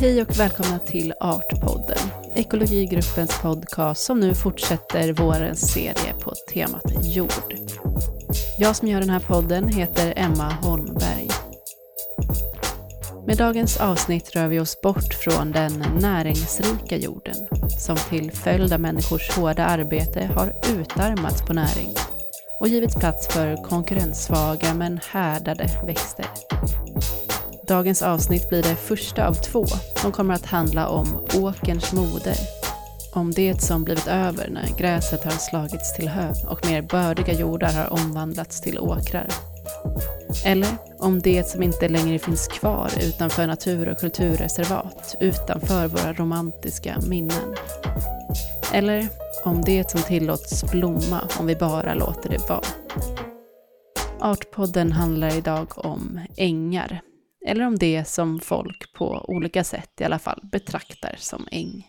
Hej och välkomna till Artpodden, ekologigruppens podcast som nu fortsätter vårens serie på temat jord. Jag som gör den här podden heter Emma Holmberg. Med dagens avsnitt rör vi oss bort från den näringsrika jorden som till följd av människors hårda arbete har utarmats på näring och givits plats för konkurrenssvaga men härdade växter. Dagens avsnitt blir det första av två som kommer att handla om åkerns moder. Om det som blivit över när gräset har slagits till hö och mer bördiga jordar har omvandlats till åkrar. Eller om det som inte längre finns kvar utanför natur och kulturreservat, utanför våra romantiska minnen. Eller om det som tillåts blomma om vi bara låter det vara. Artpodden handlar idag om ängar, eller om det som folk på olika sätt i alla fall betraktar som äng.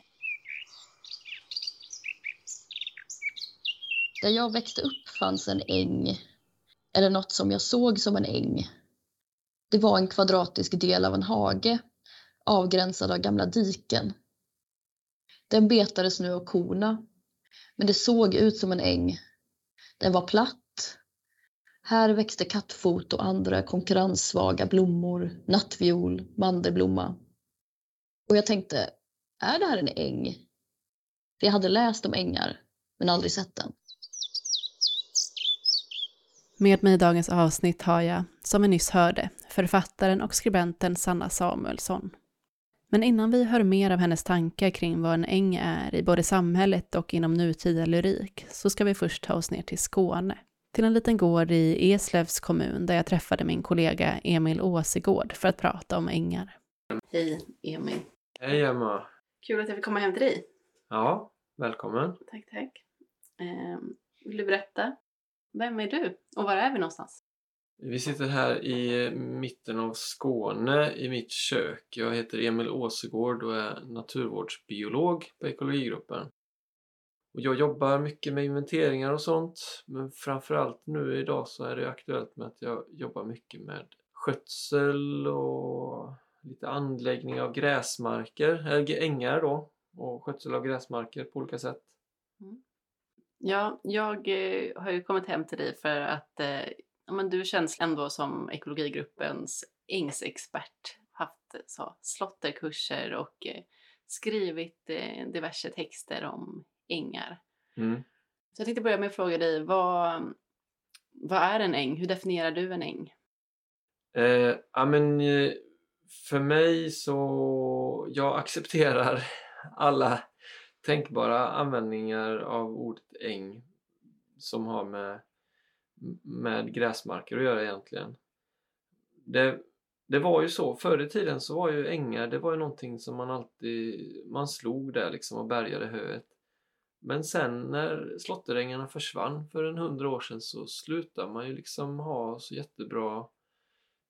Där jag växte upp fanns en äng, eller något som jag såg som en äng. Det var en kvadratisk del av en hage, avgränsad av gamla diken. Den betades nu av korna, men det såg ut som en äng. Den var platt. Här växte kattfot och andra konkurrenssvaga blommor, nattviol, mandelblomma. Och jag tänkte, är det här en äng? För jag hade läst om ängar, men aldrig sett den. Med mig i dagens avsnitt har jag, som vi nyss hörde, författaren och skribenten Sanna Samuelsson. Men innan vi hör mer av hennes tankar kring vad en äng är i både samhället och inom nutida lyrik så ska vi först ta oss ner till Skåne. Till en liten gård i Eslövs kommun där jag träffade min kollega Emil Åsegård för att prata om ängar. Hej Emil. Hej Emma. Kul att jag fick komma hem till dig. Ja, välkommen. Tack, tack. Eh, vill du berätta? Vem är du och var är vi någonstans? Vi sitter här i mitten av Skåne i mitt kök. Jag heter Emil Åsegård och är naturvårdsbiolog på ekologigruppen. Och jag jobbar mycket med inventeringar och sånt men framförallt nu idag så är det aktuellt med att jag jobbar mycket med skötsel och lite anläggning av gräsmarker, eller ängar då och skötsel av gräsmarker på olika sätt. Mm. Ja, jag eh, har ju kommit hem till dig för att eh, men du känns ändå som ekologigruppens ängsexpert. Haft eh, så, slotterkurser och eh, skrivit eh, diverse texter om ängar. Mm. Så jag tänkte börja med att fråga dig, vad, vad är en äng? Hur definierar du en äng? Eh, ja, men, eh, för mig så, jag accepterar alla tänkbara användningar av ordet äng som har med, med gräsmarker att göra egentligen. Det, det var ju så, förr i tiden så var ju ängar, det var ju någonting som man alltid, man slog där liksom och bärgade höet. Men sen när slåtterängarna försvann för en hundra år sedan så slutade man ju liksom ha så jättebra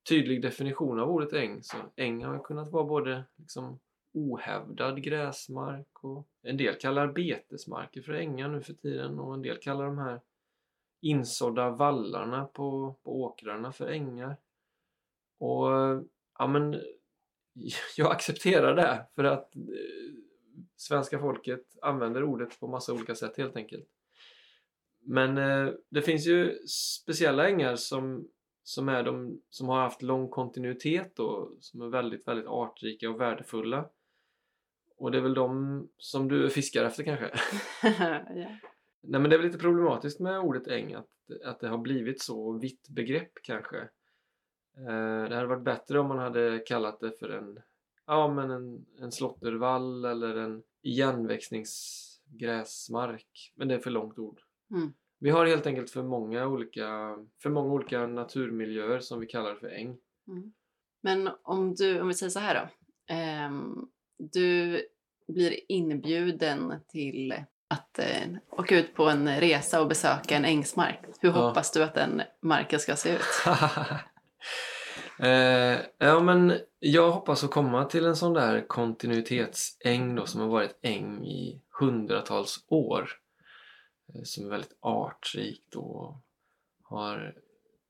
tydlig definition av ordet äng. Så äng har kunnat vara både liksom ohävdad gräsmark och en del kallar betesmarker för ängar nu för tiden och en del kallar de här insådda vallarna på, på åkrarna för ängar. Och ja men jag accepterar det för att eh, svenska folket använder ordet på massa olika sätt helt enkelt. Men eh, det finns ju speciella ängar som, som, är de, som har haft lång kontinuitet och som är väldigt, väldigt artrika och värdefulla. Och det är väl de som du fiskar efter kanske? ja. Nej men det är väl lite problematiskt med ordet äng att, att det har blivit så vitt begrepp kanske. Eh, det hade varit bättre om man hade kallat det för en, ja, men en, en slåttervall eller en igenväxningsgräsmark. Men det är för långt ord. Mm. Vi har helt enkelt för många olika, för många olika naturmiljöer som vi kallar för äng. Mm. Men om du, om vi säger så här då. Ehm, du blir inbjuden till att eh, åka ut på en resa och besöka en ängsmark. Hur Ja. hoppas du att den marken ska se ut? eh, ja men jag hoppas att komma till en sån där kontinuitetsäng då som har varit äng i hundratals år. Eh, som är väldigt artrikt och har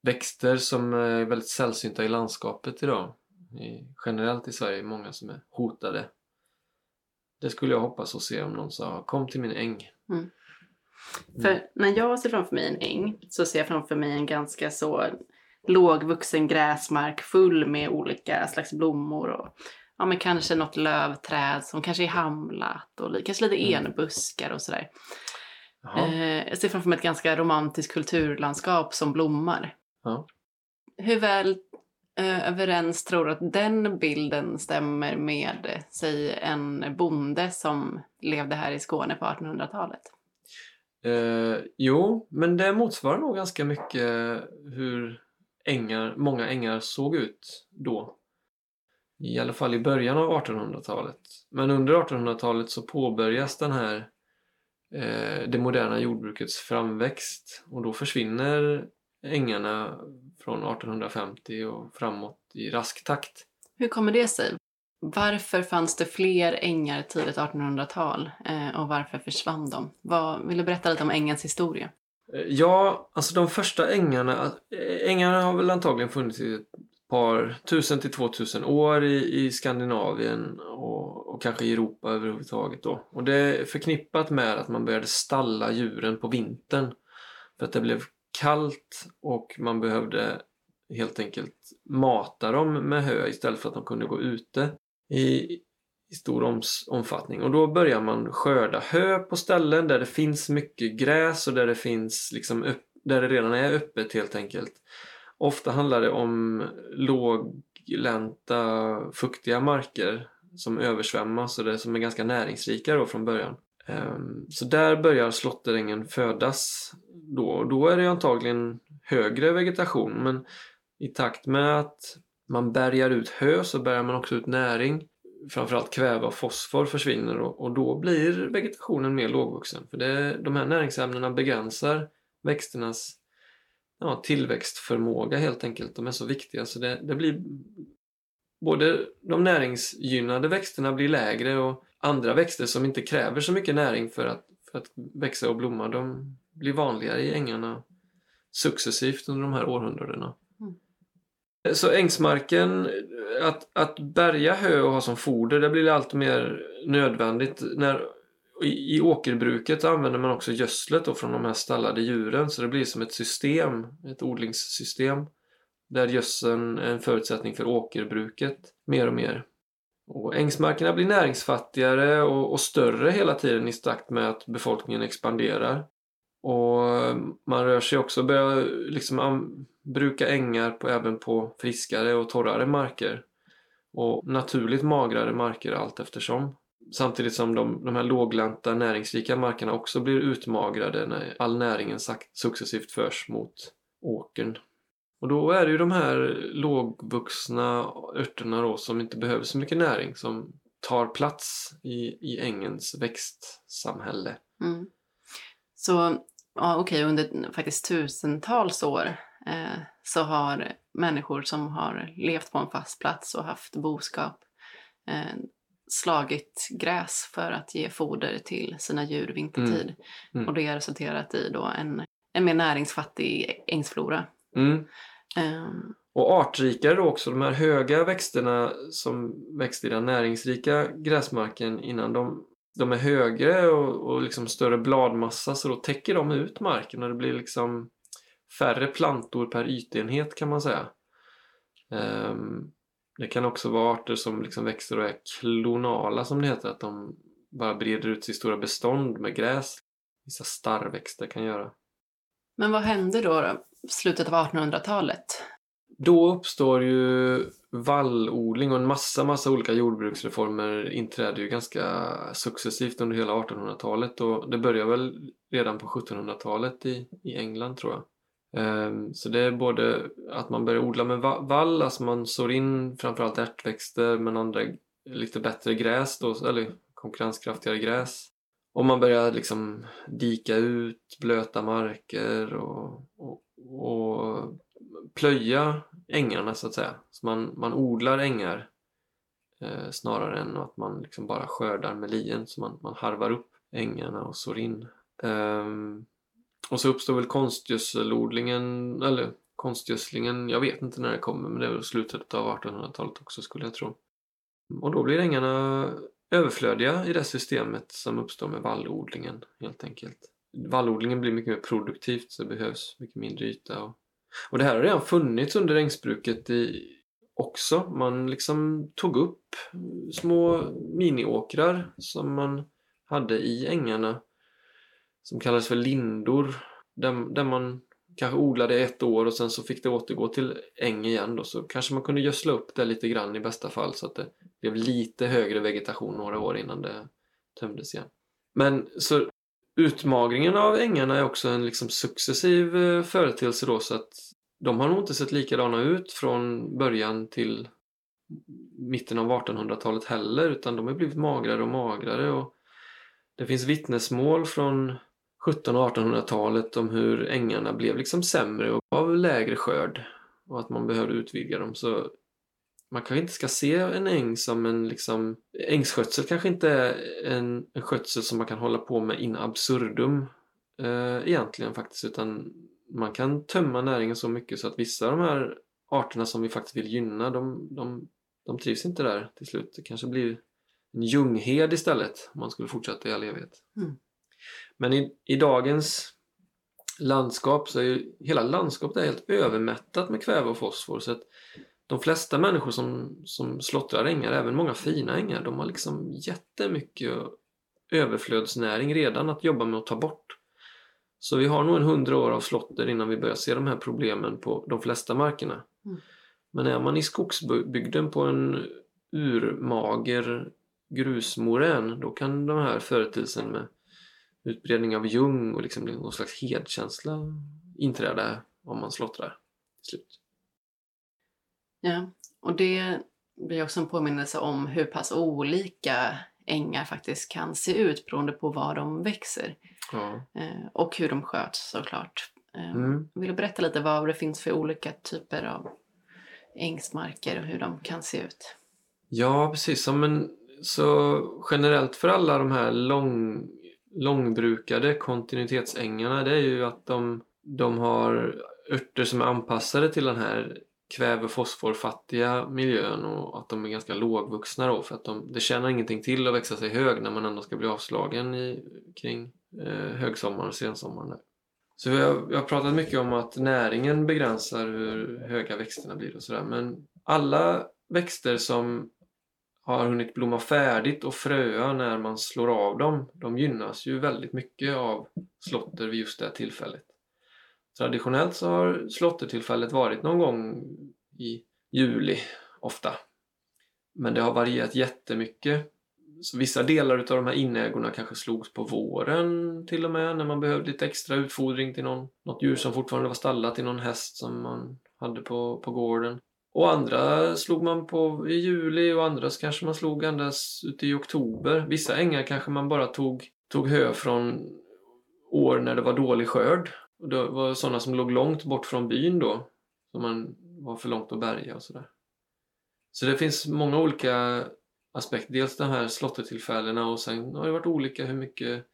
växter som är väldigt sällsynta i landskapet idag. i, generellt i Sverige många som är hotade. Det skulle jag hoppas att se om någon sa kom till min äng. Mm. För när jag ser framför mig en äng så ser jag framför mig en ganska så lågvuxen gräsmark full med olika slags blommor och ja, men kanske något lövträd som kanske är hamlat och kanske lite Mm. enbuskar och sådär. Jaha. Eh, jag ser framför mig ett ganska romantiskt kulturlandskap som blommar. Ja. Hur väl eh, överens tror du att den bilden stämmer med, säg en bonde som levde här i Skåne på 1800-talet? Eh, jo, men det motsvarar nog ganska mycket hur ängar, många ängar såg ut då. I alla fall i början av 1800-talet. Men under 1800-talet så påbörjas den här eh, det moderna jordbrukets framväxt och då försvinner ängarna från 1850 och framåt i rask takt. Hur kommer det sig? Varför fanns det fler ängar tidigt 1800-tal eh, och varför försvann de? Vad, vill du berätta lite om ängens historia? Eh, ja, alltså de första ängarna, eh, ängarna har väl antagligen funnits i ett par tusen till två tusen år i, i Skandinavien och, och kanske i Europa överhuvudtaget då. Och det är förknippat med att man började stalla djuren på vintern för att det blev kallt och man behövde helt enkelt mata dem med hö istället för att de kunde gå ute i, i stor oms, omfattning. Och då börjar man skörda hö på ställen där det finns mycket gräs och där det finns liksom upp, där det redan är öppet helt enkelt. Ofta handlar det om låglänta, fuktiga marker som översvämmas och det som är ganska näringsrika då från början. Ehm, så där börjar slåtterängen födas då. Då är det antagligen högre vegetation men i takt med att man bärgar ut hö så bärgar man också ut näring. Framförallt kväve och fosfor försvinner och, och då blir vegetationen mer lågvuxen. För det, de här näringsämnena begränsar växternas ja, tillväxtförmåga helt enkelt. De är så viktiga så det, det blir både de näringsgynnade växterna blir lägre och andra växter som inte kräver så mycket näring för att, för att växa och blomma de blir vanligare i ängarna successivt under de här århundradena. Så ängsmarken, att, att bärga hö och ha som foder, det blir allt mer nödvändigt. När, i, I åkerbruket använder man också gödslet då från de här stallade djuren så det blir som ett system, ett odlingssystem. Där gödseln är en förutsättning för åkerbruket mer och mer. Och ängsmarkerna blir näringsfattigare och, och större hela tiden i takt med att befolkningen expanderar. Och man rör sig också, börjar liksom bruka ängar på, även på friskare och torrare marker. Och naturligt magrare marker allt eftersom. Samtidigt som de, de här låglänta näringsrika markerna också blir utmagrade när all näringen successivt förs mot åkern. Och då är det ju de här lågvuxna örterna då som inte behöver så mycket näring som tar plats i, i ängens växtsamhälle. Mm. Så ja, okej, under faktiskt tusentals år eh, så har människor som har levt på en fast plats och haft boskap eh, slagit gräs för att ge foder till sina djur vintertid. Mm. Och det har resulterat i då en, en mer näringsfattig ängsflora. Mm. Ehm, Och artrikare då också, de här höga växterna som växte i den näringsrika gräsmarken innan de, de är högre och, och liksom större bladmassa så då täcker de ut marken och det blir liksom färre plantor per ytenhet kan man säga. Ehm, det kan också vara arter som liksom växer och är klonala som det heter, att de bara breder ut sig i stora bestånd med gräs. Vissa starrväxter kan göra. men vad hände då, då slutet av 1800-talet? Då uppstår ju vallodling och en massa, massa olika jordbruksreformer inträder ju ganska successivt under hela 1800-talet och det börjar väl redan på 1700-talet i, i England tror jag. Ehm, så det är både att man börjar odla med vall, alltså man sår in framförallt ärtväxter men andra lite bättre gräs då, eller konkurrenskraftigare gräs. Och man börjar liksom dika ut blöta marker och, och, och plöja ängarna så att säga. Så man, man odlar ängar eh, snarare än att man liksom bara skördar med lien. Så man, man harvar upp ängarna och sår in. Um, och så uppstår väl konstgödselodlingen, eller konstgödslingen, jag vet inte när det kommer men det är väl slutet av 1800-talet också skulle jag tro. Och då blir ängarna överflödiga i det systemet som uppstår med vallodlingen helt enkelt. Vallodlingen blir mycket mer produktivt så det behövs mycket mindre yta. Och, och det här har redan funnits under ängsbruket i, också. Man liksom tog upp små miniåkrar som man hade i ängarna som kallades för lindor där, där man kanske odlade ett år och sen så fick det återgå till äng igen då så kanske man kunde gödsla upp det lite grann i bästa fall så att det blev lite högre vegetation några år innan det tömdes igen. Men så utmagringen av ängarna är också en liksom successiv eh, företeelse då så att de har nog inte sett likadana ut från början till mitten av 1800-talet heller utan de har blivit magrare och magrare och det finns vittnesmål från 1700 och 1800-talet om hur ängarna blev liksom sämre och av lägre skörd och att man behövde utvidga dem. Så man kanske inte ska se en äng som en liksom... Ängsskötsel kanske inte är en, en skötsel som man kan hålla på med in absurdum eh, egentligen faktiskt utan man kan tömma näringen så mycket så att vissa av de här arterna som vi faktiskt vill gynna de, de, de trivs inte där till slut. Det kanske blir en ljunghed istället om man skulle fortsätta i all evighet. Mm. Men i, i dagens landskap så är ju hela landskapet helt övermättat med kväve och fosfor så att de flesta människor som, som slottrar ängar, även många fina ängar, de har liksom jättemycket överflödsnäring redan att jobba med att ta bort. Så vi har nog en hundra år av slotter innan vi börjar se de här problemen på de flesta markerna. Mm. Men är man i skogsbygden på en urmager grusmorän då kan de här företeelsen med utbredning av ljung och liksom någon slags hedkänsla inträda om man slottrar till slut. Ja, och det blir också en påminnelse om hur pass olika ängar faktiskt kan se ut beroende på var de växer. Ja. Eh, och hur de sköts såklart. Eh, mm. Vill du berätta lite vad det finns för olika typer av ängsmarker och hur de kan se ut? Ja, precis. Som en, så generellt för alla de här lång, långbrukade kontinuitetsängarna det är ju att de, de har örter som är anpassade till den här kväve och fosforfattiga miljön och att de är ganska lågvuxna då för att de, det tjänar ingenting till att växa sig hög när man ändå ska bli avslagen i, kring eh, högsommaren och sensommaren. Så vi har, vi har pratat mycket om att näringen begränsar hur höga växterna blir och sådär men alla växter som har hunnit blomma färdigt och fröa när man slår av dem, de gynnas ju väldigt mycket av slotter vid just det tillfället. Traditionellt så har slottertillfället varit någon gång i juli ofta. Men det har varierat jättemycket. Så vissa delar av de här inägorna kanske slogs på våren till och med när man behövde lite extra utfodring till någon, något djur som fortfarande var stallat till någon häst som man hade på, på gården. Och andra slog man på i juli och andra kanske man slog endast ute i oktober. Vissa ängar kanske man bara tog, tog hö från år när det var dålig skörd. Och det var sådana som låg långt bort från byn då. Som man var för långt att bärga och sådär. Så det finns många olika aspekter. Dels de här slottetillfällena och sen har det varit olika hur mycket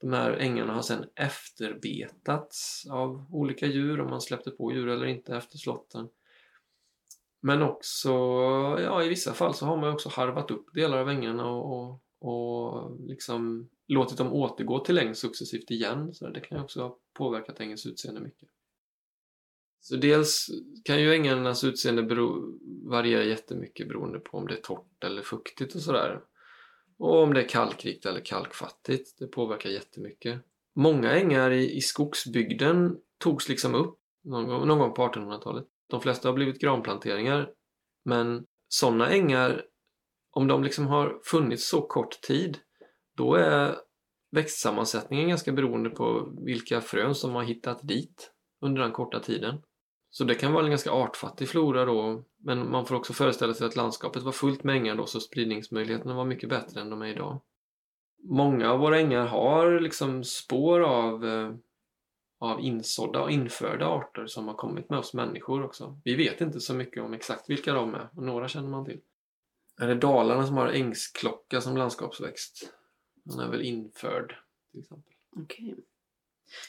de här ängarna har sen efterbetats av olika djur, om man släppte på djur eller inte efter slotten. Men också, ja i vissa fall så har man också harvat upp delar av ängarna och, och, och liksom låtit dem återgå till äng successivt igen. Så det kan ju också ha påverkat ängens utseende mycket. Så dels kan ju ängarnas utseende bero, variera jättemycket beroende på om det är torrt eller fuktigt och sådär. Och om det är kalkrikt eller kalkfattigt. Det påverkar jättemycket. Många ängar i, i skogsbygden togs liksom upp någon gång, någon gång på 1800-talet. De flesta har blivit granplanteringar. Men sådana ängar, om de liksom har funnits så kort tid, då är växtsammansättningen ganska beroende på vilka frön som har hittat dit under den korta tiden. Så det kan vara en ganska artfattig flora då, men man får också föreställa sig att landskapet var fullt med ängar då, så spridningsmöjligheterna var mycket bättre än de är idag. Många av våra ängar har liksom spår av, eh, av insådda och införda arter som har kommit med oss människor också. Vi vet inte så mycket om exakt vilka de är, och några känner man till. Är det Dalarna som har ängsklocka som landskapsväxt? Den är väl införd till exempel. Okej. Okay.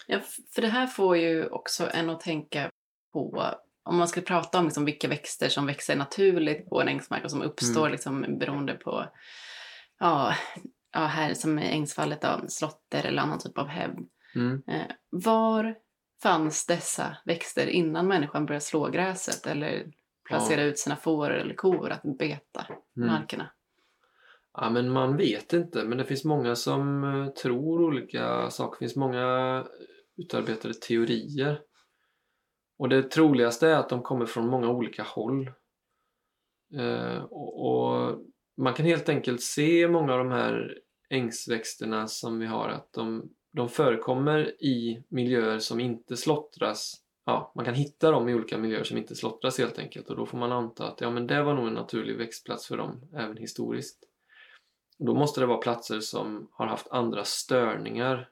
Ja, för det här får ju också en att tänka på, om man ska prata om liksom vilka växter som växer naturligt på en ängsmark och som uppstår Mm. liksom beroende på, ja, ja här som i ängsfallet av slotter eller annan typ av hävd. Mm. Eh, var fanns dessa växter innan människan började slå gräset eller placera ut sina får eller kor att beta Mm. markerna? Ja, men man vet inte, men det finns många som eh, tror olika saker. Det finns många eh, utarbetade teorier. Och det troligaste är att de kommer från många olika håll. Eh, och, och man kan helt enkelt se många av de här ängsväxterna som vi har att de, de förekommer i miljöer som inte slottras. Ja, man kan hitta dem i olika miljöer som inte slottras helt enkelt och då får man anta att ja, men det var nog en naturlig växtplats för dem även historiskt. Då måste det vara platser som har haft andra störningar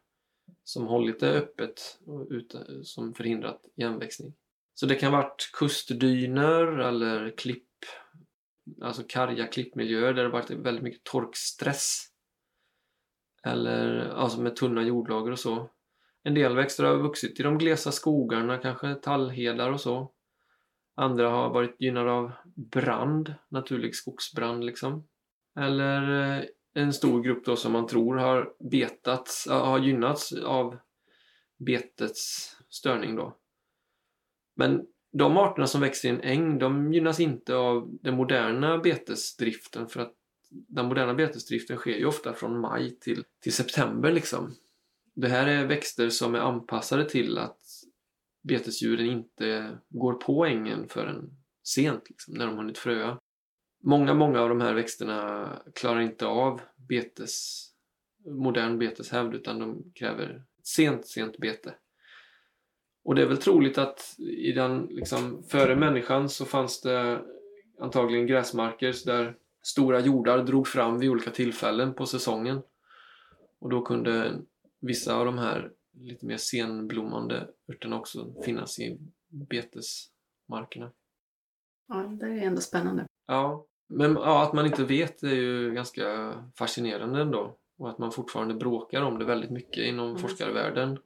som hållit det öppet och ute, som förhindrat igenväxning. Så det kan ha varit kustdyner eller klipp, alltså karga klippmiljöer där det varit väldigt mycket torkstress. Eller alltså med tunna jordlager och så. En del växter har vuxit i de glesa skogarna, kanske tallhedar och så. Andra har varit gynnade av brand, naturlig skogsbrand liksom. Eller eh, en stor grupp då som man tror har betats, har gynnats av betets störning då. Men de arterna som växer i en äng, de gynnas inte av den moderna betesdriften för att den moderna betesdriften sker ju ofta från maj till, till september liksom. Det här är växter som är anpassade till att betesdjuren inte går på ängen förrän sent, liksom, när de hunnit fröa. Många, många av de här växterna klarar inte av betes, modern beteshävd utan de kräver sent, sent bete. Och det är väl troligt att i den, liksom, före människan så fanns det antagligen gräsmarker där stora jordar drog fram vid olika tillfällen på säsongen. Och då kunde vissa av de här lite mer senblommande örterna också finnas i betesmarkerna. Ja, det är ändå spännande. Ja, men ja, att man inte vet är ju ganska fascinerande ändå. Och att man fortfarande bråkar om det väldigt mycket inom Mm. forskarvärlden.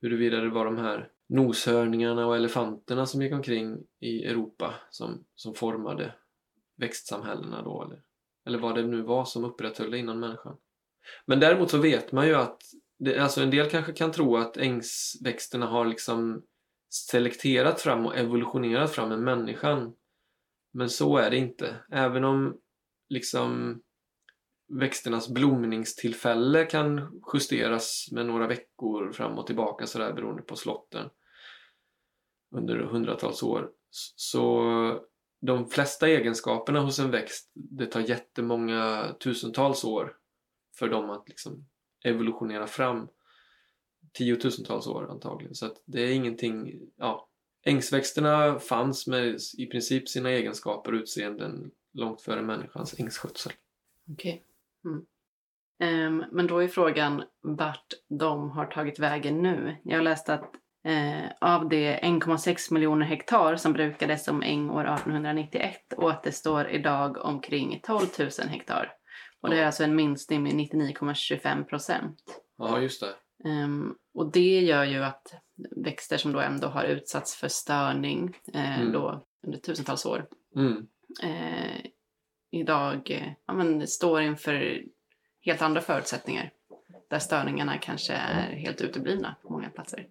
Huruvida det var de här noshörningarna och elefanterna som gick omkring i Europa som, som formade växtsamhällena då eller, eller vad det nu var som upprätthöll det innan människan. Men däremot så vet man ju att det, alltså en del kanske kan tro att ängsväxterna har liksom selekterat fram och evolutionerat fram med människan. Men så är det inte. Även om liksom växternas blomningstillfälle kan justeras med några veckor fram och tillbaka sådär beroende på slotten under hundratals år. Så de flesta egenskaperna hos en växt, det tar jättemånga tusentals år för dem att liksom evolutionera fram. Tiotusentals år antagligen. Så att det är ingenting, ja. Ängsväxterna fanns med i princip sina egenskaper och utseenden långt före människans ängsskötsel. Okej. Mm. Ehm, men då är frågan vart de har tagit vägen nu. Jag läste att eh, av de 1,6 miljoner hektar som brukades som äng år 1891 återstår idag omkring 12 000 hektar. Och det är alltså en minskning med 99,25 procent. Ja, just det. Ehm, och det gör ju att växter som då ändå har utsatts för störning eh, Mm. då under tusentals år Mm. eh, idag eh, ja, men står inför helt andra förutsättningar. Där störningarna kanske är helt uteblivna på många platser.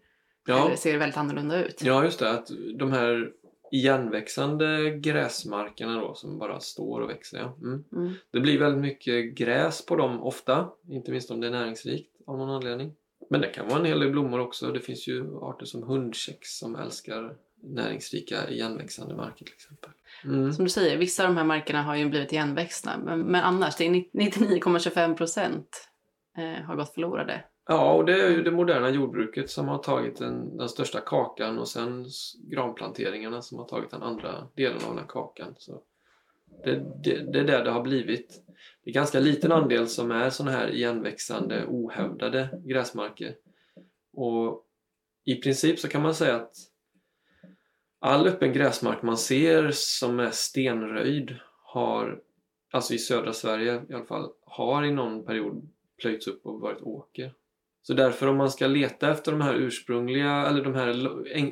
Ja. Det ser väldigt annorlunda ut. ja, just det. Att de här igenväxande gräsmarkerna då som bara står och växer. Ja. Mm. Mm. Det blir väldigt mycket gräs på dem ofta, inte minst om det är näringsrikt av någon anledning. Men det kan vara en hel del blommor också. Det finns ju arter som hundkex som älskar näringsrika igenväxande marker till exempel. Mm. Som du säger, vissa av de här markerna har ju blivit igenväxta. Men, men annars, det är 99,25 procent eh, har gått förlorade. Ja, och det är ju det moderna jordbruket som har tagit den, den största kakan och sen granplanteringarna som har tagit den andra delen av den kakan. Så det, det, det är där det har blivit. Det är ganska liten andel som är sådana här igenväxande, ohävdade gräsmarker. Och i princip så kan man säga att all öppen gräsmark man ser som är stenröjd har, alltså i södra Sverige i alla fall, har i någon period plöjts upp och varit åker. Så därför om man ska leta efter de här ursprungliga eller de här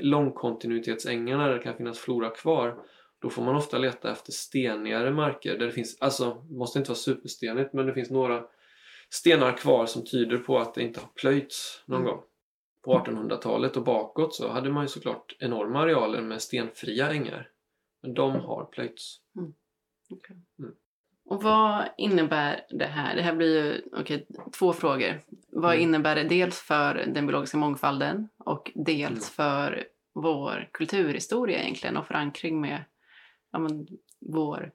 långkontinuitetsängarna där det kan finnas flora kvar då får man ofta leta efter stenigare marker där det finns, alltså måste inte vara superstenigt men det finns några stenar kvar som tyder på att det inte har plöjts någon mm. gång. På 1800-talet och bakåt så hade man ju såklart enorma arealer med stenfria ängar. Men de har plöjts. Mm. Okay. Mm. Och vad innebär det här? Det här blir ju okay, två frågor. Vad mm. innebär det dels för den biologiska mångfalden och dels mm. för vår kulturhistoria egentligen och förankring med ja, men, vår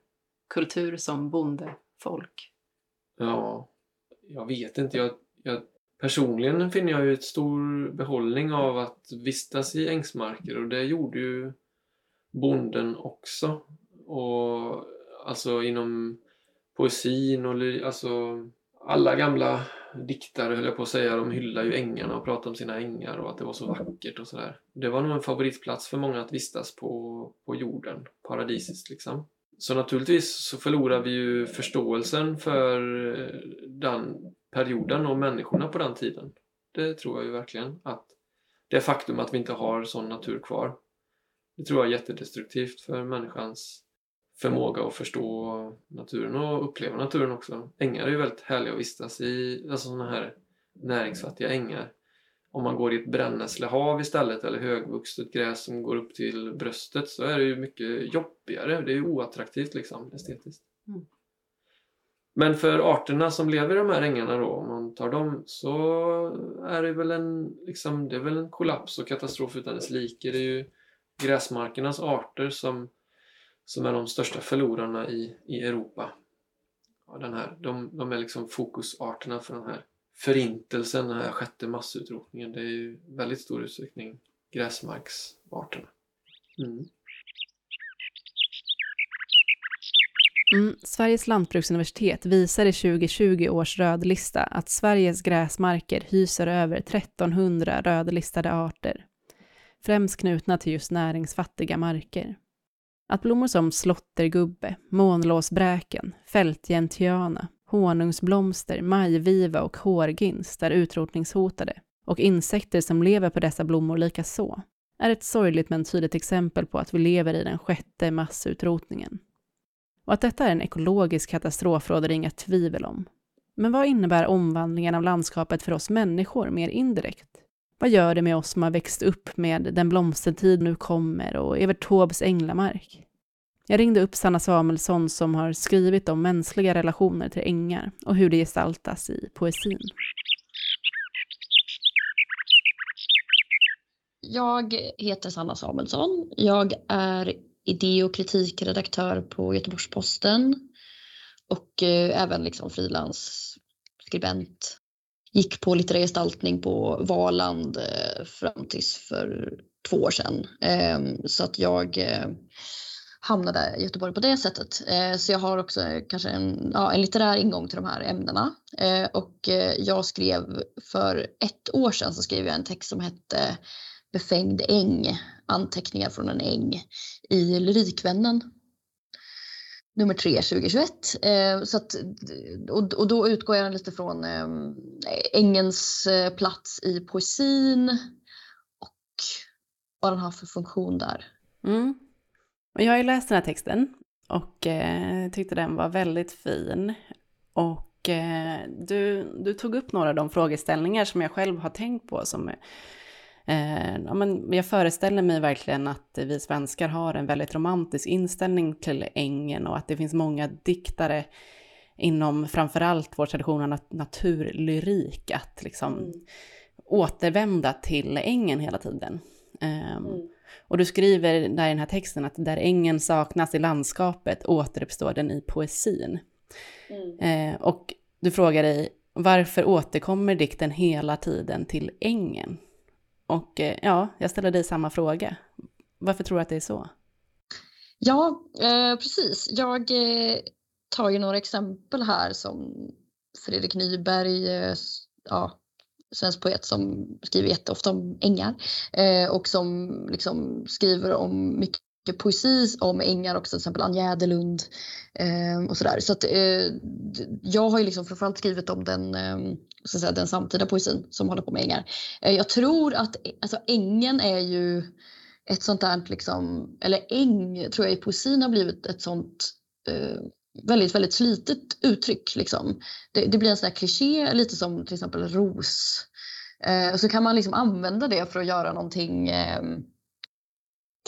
kultur som bondefolk? Ja, jag vet inte. Jag, jag, personligen finner jag ju ett stor behållning av att vistas i ängsmarker och det gjorde ju bonden också. Och alltså inom poesin och alltså alla gamla diktare höll jag på att säga, de hyllar ju ängarna och pratar om sina ängar och att det var så vackert och sådär. Det var nog en favoritplats för många att vistas på, på jorden, paradisiskt liksom. Så naturligtvis så förlorar vi ju förståelsen för eh, den perioden och människorna på den tiden. Det tror jag ju verkligen. Att det faktum att vi inte har sån natur kvar. Det tror jag är jättedestruktivt för människans förmåga att förstå naturen och uppleva naturen också. Ängar är ju väldigt härliga att vistas i, alltså sådana här näringsfattiga ängar. Om man går i ett brännässlehav istället eller högvuxet gräs som går upp till bröstet så är det ju mycket jobbigare. Det är ju oattraktivt liksom estetiskt. Mm. Men för arterna som lever i de här ängarna då, om man tar dem, så är det väl en, liksom, det är väl en kollaps och katastrof utan dess like. Det är ju gräsmarkernas arter som som är de största förlorarna i, i Europa. Ja, den här, de, de är liksom fokusarterna för den här förintelsen, den här sjätte massutrotningen. Det är ju väldigt stor utsträckning gräsmarksarterna. Mm. Mm, Sveriges lantbruksuniversitet visar i 2020 års rödlista att Sveriges gräsmarker hyser över 1300 rödlistade arter, främst knutna till just näringsfattiga marker. Att blommor som slottergubbe, månlåsbräken, fältgentiana, honungsblomster, majviva och hårginst är utrotningshotade och insekter som lever på dessa blommor likaså är ett sorgligt men tydligt exempel på att vi lever i den sjätte massutrotningen. Och att detta är en ekologisk katastrof råder det inga tvivel om. Men vad innebär omvandlingen av landskapet för oss människor mer indirekt? Vad gör det med oss som har växt upp med Den blomstertid nu kommer och Evert Taubes Änglamark? Jag ringde upp Sanna Samuelsson som har skrivit om mänskliga relationer till ängar och hur det gestaltas i poesin. Jag heter Sanna Samuelsson. Jag är idé och kritikredaktör på Göteborgs-Posten och eh, även liksom frilansskribent gick på litterär gestaltning på Valand eh, fram tills för två år sedan. Ehm, så att jag eh, hamnade i Göteborg på det sättet. Eh, så jag har också kanske en, ja, en litterär ingång till de här ämnena. Och jag skrev för ett år sedan så skrev jag en text som hette Befängd äng, anteckningar från en äng i Lyrikvännen nummer tre 2021. Eh, så att, och, och då utgår jag lite från ehm, eh, ängens plats i poesin och vad den har för funktion där. Mm. Och jag har ju läst den här texten och eh, tyckte den var väldigt fin. Och eh, du, du tog upp några av de frågeställningar som jag själv har tänkt på som Eh, ja, men jag föreställer mig verkligen att vi svenskar har en väldigt romantisk inställning till ängen och att det finns många diktare inom framförallt vår tradition av naturlyrik att liksom mm. återvända till ängen hela tiden. Eh, mm. Och du skriver där i den här texten att där ängen saknas i landskapet återuppstår den i poesin. Mm. Eh, och du frågar dig varför återkommer dikten hela tiden till ängen? Och eh, ja, jag ställer dig samma fråga. Varför tror du att det är så? Ja, eh, precis. Jag eh, tar ju några exempel här som Fredrik Nyberg, eh, ja, svensk poet som skriver jätteofta om ängar eh, och som liksom skriver om mycket poesi om ängar också, till exempel Ann Jäderlund eh, och sådär. Så att eh, jag har ju liksom framförallt skrivit om den, eh, så att säga, den samtida poesin som håller på med ängar. Eh, jag tror att alltså, ängen är ju ett sånt där liksom, eller äng tror jag i poesin har blivit ett sånt eh, väldigt, väldigt slitet uttryck. Liksom. Det, det, blir en sån här kliché, lite som till exempel ros. Eh, så kan man liksom använda det för att göra någonting eh,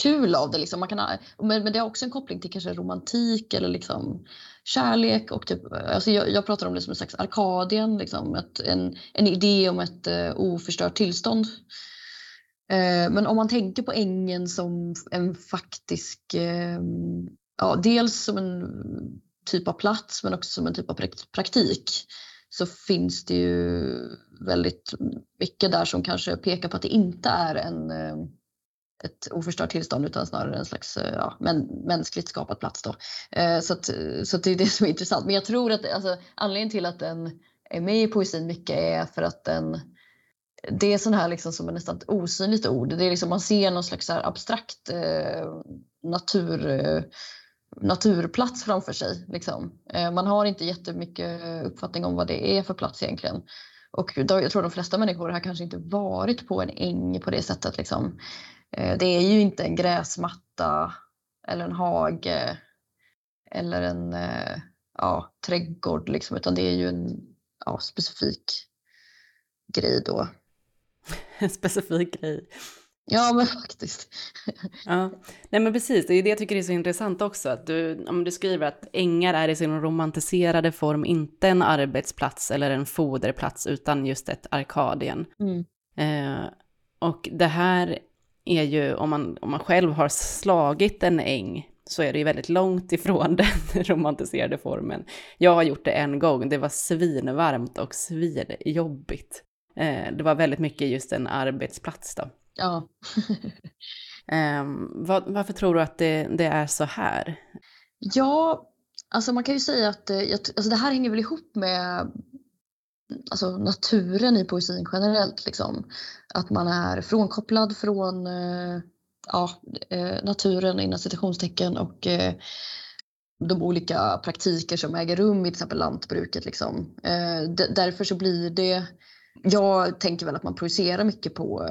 kul av det. Liksom. Man kan ha, men, men det har också en koppling till kanske romantik eller liksom kärlek. Och typ, alltså jag, jag pratar om det som en slags Arkadien, liksom, ett, en, en idé om ett uh, oförstört tillstånd. Uh, men om man tänker på ängen som en faktisk, uh, ja, dels som en typ av plats men också som en typ av praktik så finns det ju väldigt mycket där som kanske pekar på att det inte är en ett oförstört tillstånd utan snarare en slags eh, ja, men, mänskligt skapad plats. Då. Eh, så, att, så att det är det som är intressant. Men jag tror att alltså, anledningen till att den är med i poesin mycket är för att den det är sån här liksom som är nästan ett osynligt ord. Det är liksom, man ser någon slags abstrakt eh, natur, eh, naturplats framför sig. Liksom. Eh, man har inte jättemycket uppfattning om vad det är för plats egentligen. Och då, jag tror de flesta människor har kanske inte varit på en äng på det sättet. Liksom. Eh, det är ju inte en gräsmatta eller en hage eller en eh, ja, trädgård liksom, utan det är ju en ja, specifik grej då. En specifik grej. Ja, men faktiskt. ja, nej men precis, det är det jag tycker är så intressant också, att du, om du skriver att ängar är i sin romantiserade form inte en arbetsplats eller en foderplats, utan just ett Arkadien. Mm. Eh, och det här är ju, om man, om man själv har slagit en äng, så är det ju väldigt långt ifrån den romantiserade formen. Jag har gjort det en gång, det var svinvarmt och svinjobbigt. Eh, det var väldigt mycket just en arbetsplats då. Ja. eh, var, varför tror du att det, det, är så här? Ja, alltså man kan ju säga att eh, alltså det här hänger väl ihop med alltså naturen i poesin generellt. Liksom. Att man är frånkopplad från eh, ja, eh, naturen inom citationstecken och eh, de olika praktiker som äger rum i till exempel lantbruket. Liksom. Eh, därför så blir det, jag tänker väl att man projicerar mycket på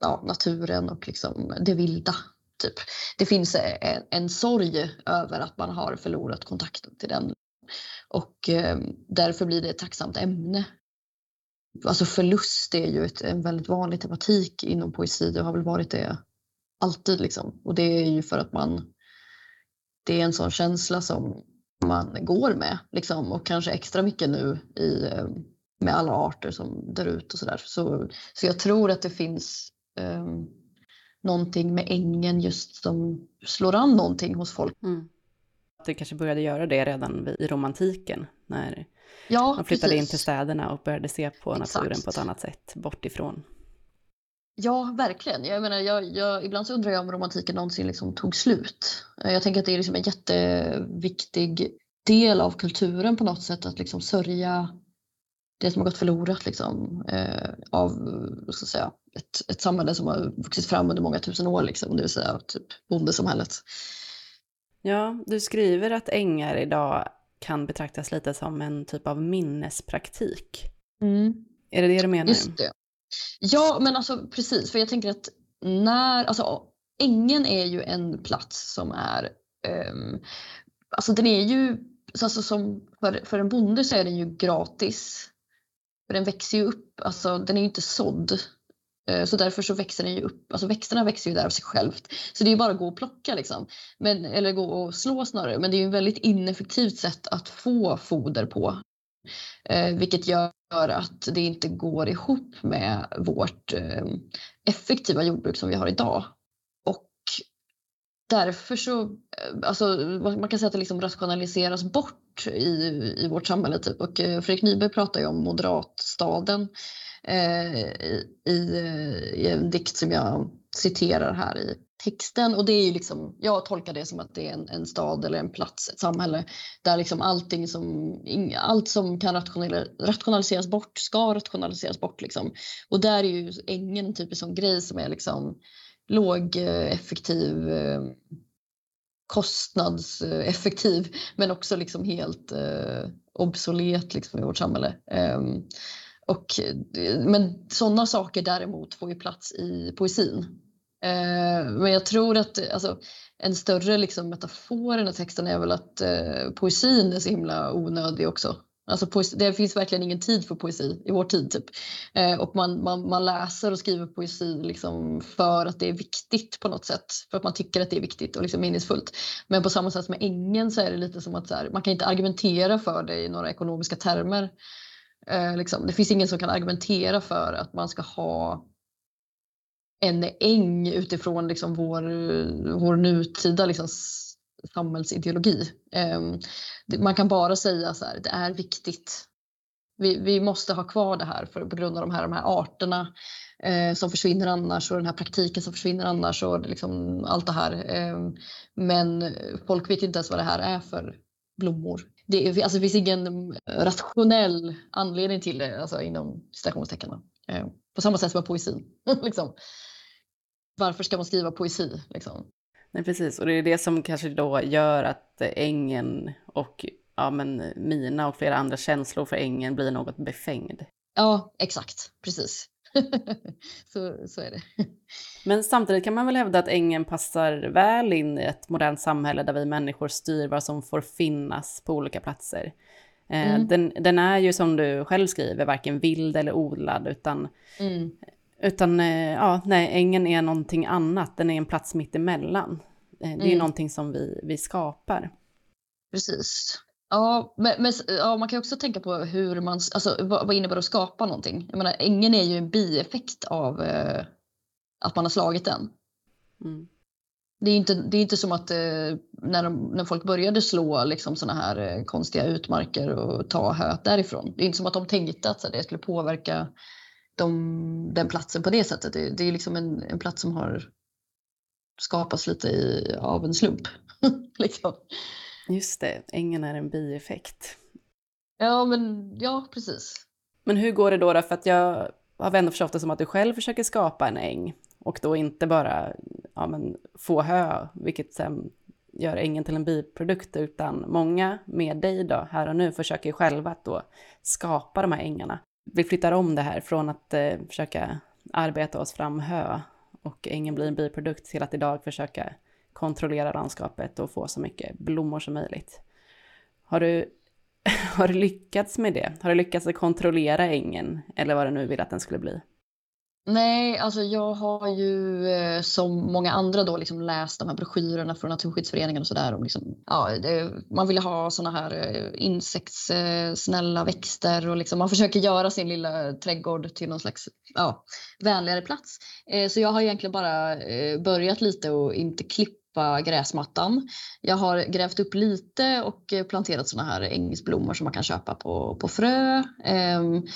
ja, naturen och liksom det vilda. Typ. Det finns en, en sorg över att man har förlorat kontakten till den och eh, därför blir det ett tacksamt ämne. Alltså förlust är ju ett, en väldigt vanlig tematik inom poesi och har väl varit det alltid. Liksom. Och det är ju för att man, det är en sån känsla som man går med liksom, och kanske extra mycket nu i, eh, med alla arter som dör ut och sådär. Så, så jag tror att det finns um, någonting med ängen just som slår an någonting hos folk. Mm det kanske började göra det redan i romantiken, när ja, man flyttade precis. in till städerna och började se på Exakt. naturen på ett annat sätt, bort ifrån. Ja, verkligen. Jag menar, jag, jag, ibland så undrar jag om romantiken någonsin liksom tog slut. Jag tänker att det är liksom en jätteviktig del av kulturen på något sätt att liksom sörja det som har gått förlorat liksom, eh, av så att säga, ett, ett samhälle som har vuxit fram under många tusen år, liksom, det vill säga typ bondesamhället. Ja, du skriver att ängar idag kan betraktas lite som en typ av minnespraktik. Mm. Är det det du menar? Just det. Ja, men alltså precis, för jag tänker att när, alltså ängen är ju en plats som är, um, alltså den är ju, alltså som för, för en bonde så är den ju gratis. För den växer ju upp, alltså den är ju inte sådd. Eh, så därför så växer den ju upp, alltså växterna växer ju där av sig självt. Så det är ju bara att gå och plocka liksom. Men, eller gå och slå snarare. Men det är ju ett väldigt ineffektivt sätt att få foder på. Eh, vilket gör att det inte går ihop med vårt eh, effektiva jordbruk som vi har idag. Och därför så, eh, alltså man kan säga att det liksom rationaliseras bort i, i vårt samhälle. Typ. Och eh, Fredrik Nyberg pratar ju om moderatstaden eh, Eh, i, eh, i en dikt som jag citerar här i texten. Och det är ju liksom, jag tolkar det som att det är en, en stad eller en plats, ett samhälle där liksom allting som, allt som kan rationaliseras bort ska rationaliseras bort. Liksom. Och där är ju ängen typ en typisk sån grej som är liksom lågeffektiv, eh, kostnadseffektiv men också liksom helt obsolet liksom i vårt samhälle. Ehm, och, eh, men sådana saker däremot får ju plats i poesin. Eh, men jag tror att alltså, en större liksom, metafor i den här texten är väl att eh, poesin är så himla onödig också. Alltså poesi, det finns verkligen ingen tid för poesi i vår tid. Typ. Eh, och man, man, man läser och skriver poesi liksom för att det är viktigt på något sätt. För att man tycker att det är viktigt och liksom meningsfullt. Men på samma sätt med ängen så är det lite som att här, man kan inte argumentera för det i några ekonomiska termer. Eh, liksom. Det finns ingen som kan argumentera för att man ska ha en äng utifrån liksom vår, vår nutida liksom, samhällsideologi. Eh, man kan bara säga så här, det är viktigt. Vi, vi måste ha kvar det här för, på grund av de här, de här arterna eh, som försvinner annars och den här praktiken som försvinner annars och liksom allt det här. Eh, men folk vet inte ens vad det här är för blommor. Det, alltså, det finns ingen rationell anledning till det alltså, inom citationstecken. Eh, på samma sätt som med poesin. liksom. Varför ska man skriva poesi? Liksom? Nej, precis. Och det är det som kanske då gör att ängen och ja, men mina och flera andra känslor för ängen blir något befängd. Ja, exakt. Precis. så, så är det. Men samtidigt kan man väl hävda att ängen passar väl in i ett modernt samhälle där vi människor styr vad som får finnas på olika platser. Eh, mm. Den, den, är ju som du själv skriver varken vild eller odlad utan mm. Utan eh, ja, nej, ängen är någonting annat, den är en plats mitt emellan. Eh, det är mm. någonting som vi, vi skapar. Precis. Ja, men, men ja, man kan också tänka på hur man, alltså, vad, vad innebär det att skapa någonting? Jag menar, ängen är ju en bieffekt av eh, att man har slagit den. Mm. Det är inte, det är inte som att eh, när, de, när folk började slå liksom, såna här eh, konstiga utmarker och ta höet därifrån. Det är inte som att de tänkte att så, det skulle påverka de, den platsen på det sättet. Det, det är liksom en, en plats som har skapats lite i, av en slump. liksom. Just det, ängen är en bieffekt. Ja, men ja, precis. Men hur går det då? då? För att jag har ändå förstått det som att du själv försöker skapa en äng och då inte bara ja, men, få hö, vilket sen gör ängen till en biprodukt, utan många med dig då, här och nu, försöker själva att då skapa de här ängarna vi flyttar om det här från att eh, försöka arbeta oss fram hö och ängen blir en biprodukt till att idag försöka kontrollera landskapet och få så mycket blommor som möjligt. Har du, har du lyckats med det? Har du lyckats att kontrollera ängen eller vad du nu vill att den skulle bli? Nej, alltså jag har ju eh, som många andra då liksom läst de här broschyrerna från Naturskyddsföreningen och sådär. Liksom, ja, man vill ha såna här eh, insektssnälla växter och liksom, man försöker göra sin lilla trädgård till någon slags ja, vänligare plats. Eh, så jag har egentligen bara börjat lite och inte klippa gräsmattan. Jag har grävt upp lite och planterat såna här ängsblommor som man kan köpa på, på frö. Um,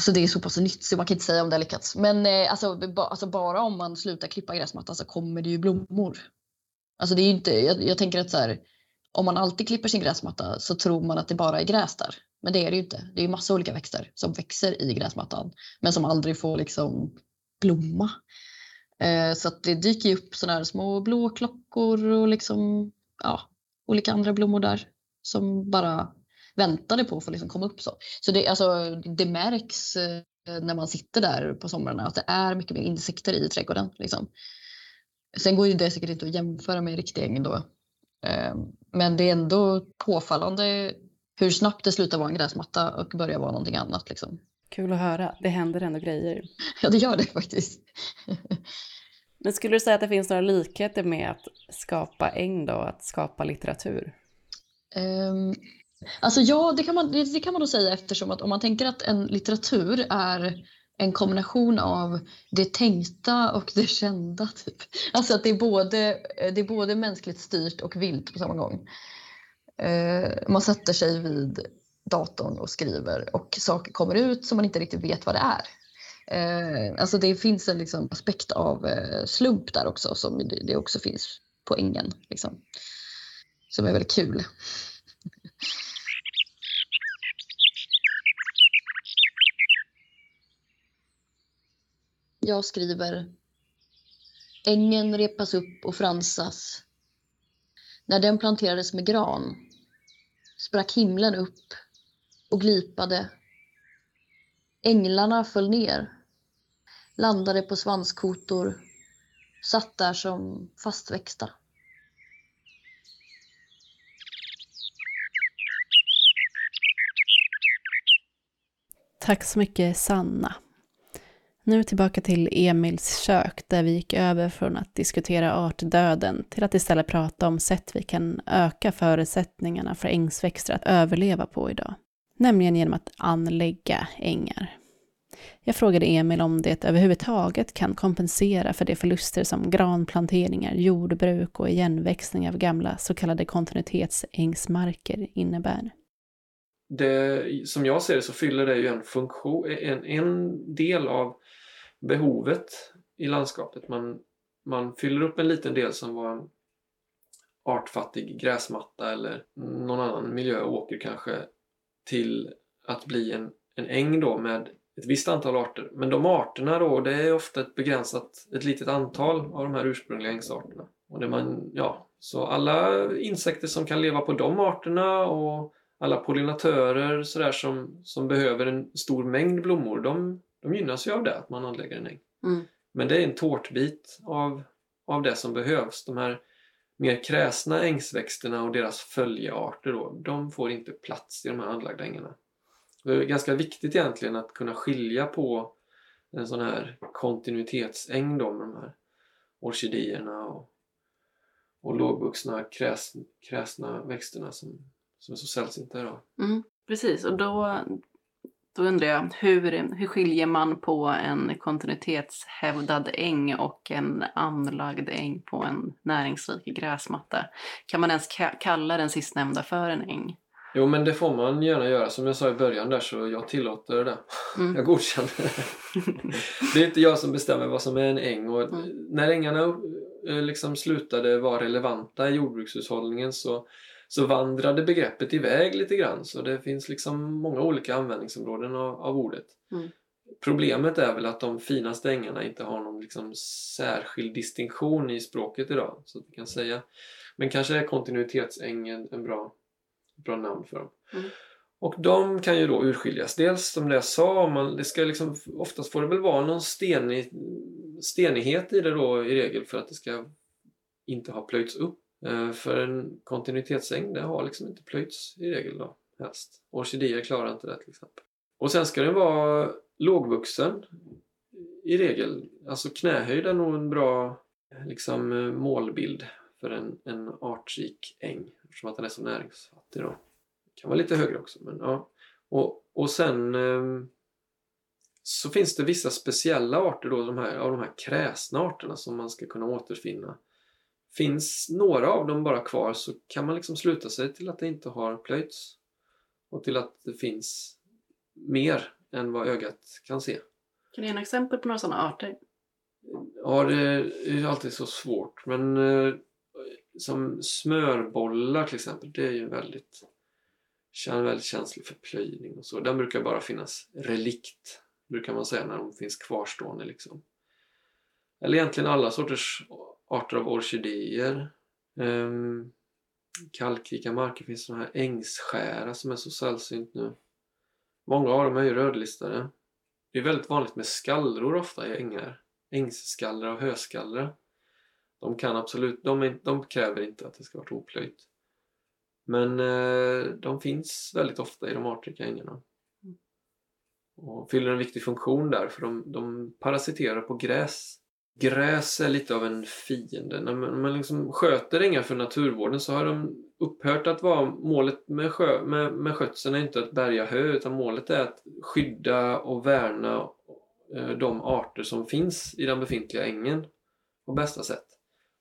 så det är så pass nytt så man kan inte säga om det har lyckats. Men eh, alltså, ba, alltså, bara om man slutar klippa gräsmattan så kommer det ju blommor. Alltså det är inte, jag, jag tänker att så här, om man alltid klipper sin gräsmatta så tror man att det bara är gräs där. Men det är det ju inte. Det är ju massa olika växter som växer i gräsmattan men som aldrig får liksom blomma. Eh, så att det dyker ju upp sådana här små blåklockor och liksom ja, olika andra blommor där som bara väntade på att få liksom komma upp. Så, så det, alltså, det märks eh, när man sitter där på somrarna att det är mycket mer insekter i trädgården. Liksom. Sen går ju det säkert inte att jämföra med riktig äng då. Eh, men det är ändå påfallande hur snabbt det slutar vara en gräsmatta och börjar vara någonting annat. Liksom. Kul att höra. Det händer ändå grejer. Ja, det gör det faktiskt. Men skulle du säga att det finns några likheter med att skapa äng då, att skapa litteratur? Um, Alltså ja, det kan, man, det, det kan man nog säga eftersom att om man tänker att en litteratur är en kombination av det tänkta och det kända. Typ. Alltså att det är, både, det är både mänskligt styrt och vilt på samma gång. Eh, man sätter sig vid datorn och skriver och saker kommer ut som man inte riktigt vet vad det är. Eh, alltså det finns en liksom, aspekt av eh, slump där också som det, det också finns poängen. Liksom, som är väldigt kul. Jag skriver Ängen repas upp och fransas. När den planterades med gran sprack himlen upp och glipade. Änglarna föll ner, landade på svanskotor, satt där som fastväxta. Tack så mycket Sanna. Nu tillbaka till Emils kök där vi gick över från att diskutera artdöden till att istället prata om sätt vi kan öka förutsättningarna för ängsväxter att överleva på idag. Nämligen genom att anlägga ängar. Jag frågade Emil om det överhuvudtaget kan kompensera för de förluster som granplanteringar, jordbruk och igenväxning av gamla så kallade kontinuitetsängsmarker innebär det, som jag ser det så fyller det ju en funktion, en, en del av behovet i landskapet. Man, man fyller upp en liten del som var en artfattig gräsmatta eller någon annan miljö, åker kanske, till att bli en, en äng då med ett visst antal arter. Men de arterna då, det är ofta ett begränsat, ett litet antal av de här ursprungliga ängsarterna. Och det man, ja, så alla insekter som kan leva på de arterna och alla pollinatörer sådär som, som behöver en stor mängd blommor, de, de gynnas ju av det, att man anlägger en äng. Mm. Men det är en tårtbit av, av det som behövs. De här mer kräsna ängsväxterna och deras följearter då, de får inte plats i de här anlagda ängarna. Det är ganska viktigt egentligen att kunna skilja på en sån här kontinuitetsäng då med de här orkidéerna och, och lågvuxna kräs, kräsna växterna som, som är så sällsynta idag. Mm, precis, och då, då undrar jag hur, hur skiljer man på en kontinuitetshävdad äng och en anlagd äng på en näringsrik gräsmatta? Kan man ens kalla den sistnämnda för en äng? Jo men det får man gärna göra. Som jag sa i början där så jag tillåter det. Mm. Jag godkänner det. det är inte jag som bestämmer vad som är en äng. Och mm. När ängarna eh, liksom slutade vara relevanta i jordbrukshushållningen så så vandrade begreppet iväg lite grann så det finns liksom många olika användningsområden av, av ordet. Mm. Problemet är väl att de finaste ängarna inte har någon liksom särskild distinktion i språket idag. Så att vi kan säga. Men kanske är kontinuitetsängen en bra, bra namn för dem. Mm. Och de kan ju då urskiljas. Dels som det jag sa, man, det ska liksom, oftast får det väl vara någon stenig, stenighet i det då i regel för att det ska inte ha plöjts upp. Eh, för en kontinuitetsäng det har liksom inte plöjts i regel då, helst. Orkidéer klarar inte det till exempel. Och sen ska den vara lågvuxen i regel. Alltså knähöjd är nog en bra liksom, eh, målbild för en, en artrik äng eftersom att den är så näringsfattig då. Kan vara lite högre också men ja. Och, och sen eh, så finns det vissa speciella arter då, de här, av de här kräsna arterna som man ska kunna återfinna Finns några av dem bara kvar så kan man liksom sluta sig till att det inte har plöjts och till att det finns mer än vad ögat kan se. Kan du ge en exempel på några sådana arter? Ja, det är alltid så svårt men eh, som smörbollar till exempel, det är ju väldigt, väldigt känslig för plöjning och så. Den brukar bara finnas relikt, brukar man säga när de finns kvarstående liksom. Eller egentligen alla sorters arter av orkidéer. Ehm, um, kalkrika marker finns sådana här ängsskära som är så sällsynt nu. Många av dem är ju rödlistade. Det är väldigt vanligt med skallror ofta i ängar. Ängsskallra och höskallra. De kan absolut, de, är, de kräver inte att det ska vara oplöjt. Men eh, de finns väldigt ofta i de artrika ängarna. Och fyller en viktig funktion där för de, de parasiterar på gräs gräs är lite av en fiende. När man, man liksom sköter ängar för naturvården så har de upphört att vara målet med, sjö, med, med skötseln är inte att bärga hö utan målet är att skydda och värna eh, de arter som finns i den befintliga ängen på bästa sätt.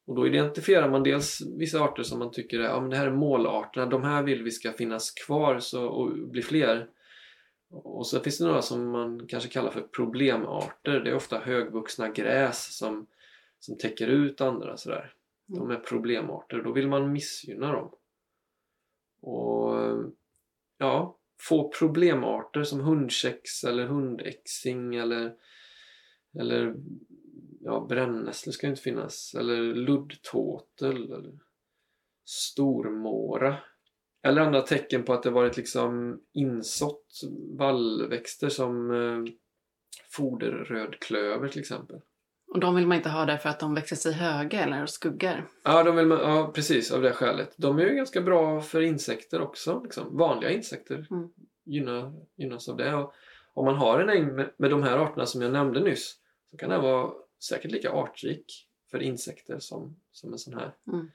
Och då identifierar man dels vissa arter som man tycker är, ja, men det här är målarterna, de här vill vi ska finnas kvar så, och bli fler. Och så finns det några som man kanske kallar för problemarter. Det är ofta högvuxna gräs som, som täcker ut andra sådär. De mm. är problemarter. Då vill man missgynna dem. Och ja, få problemarter som hundkex eller hundäxing eller, eller ja, brännässlor ska inte finnas. Eller luddtåtel. Eller stormåra. Eller andra tecken på att det varit liksom insått vallväxter som eh, foderrödklöver till exempel. Och de vill man inte ha därför att de växer sig höga eller skuggar? Ja, de vill man, ja, precis av det skälet. De är ju ganska bra för insekter också. Liksom. Vanliga insekter Mm. gynnar, gynnas av det. Och om man har en äng med, med de här arterna som jag nämnde nyss så kan den vara säkert lika artrik för insekter som, som en sån här Mm.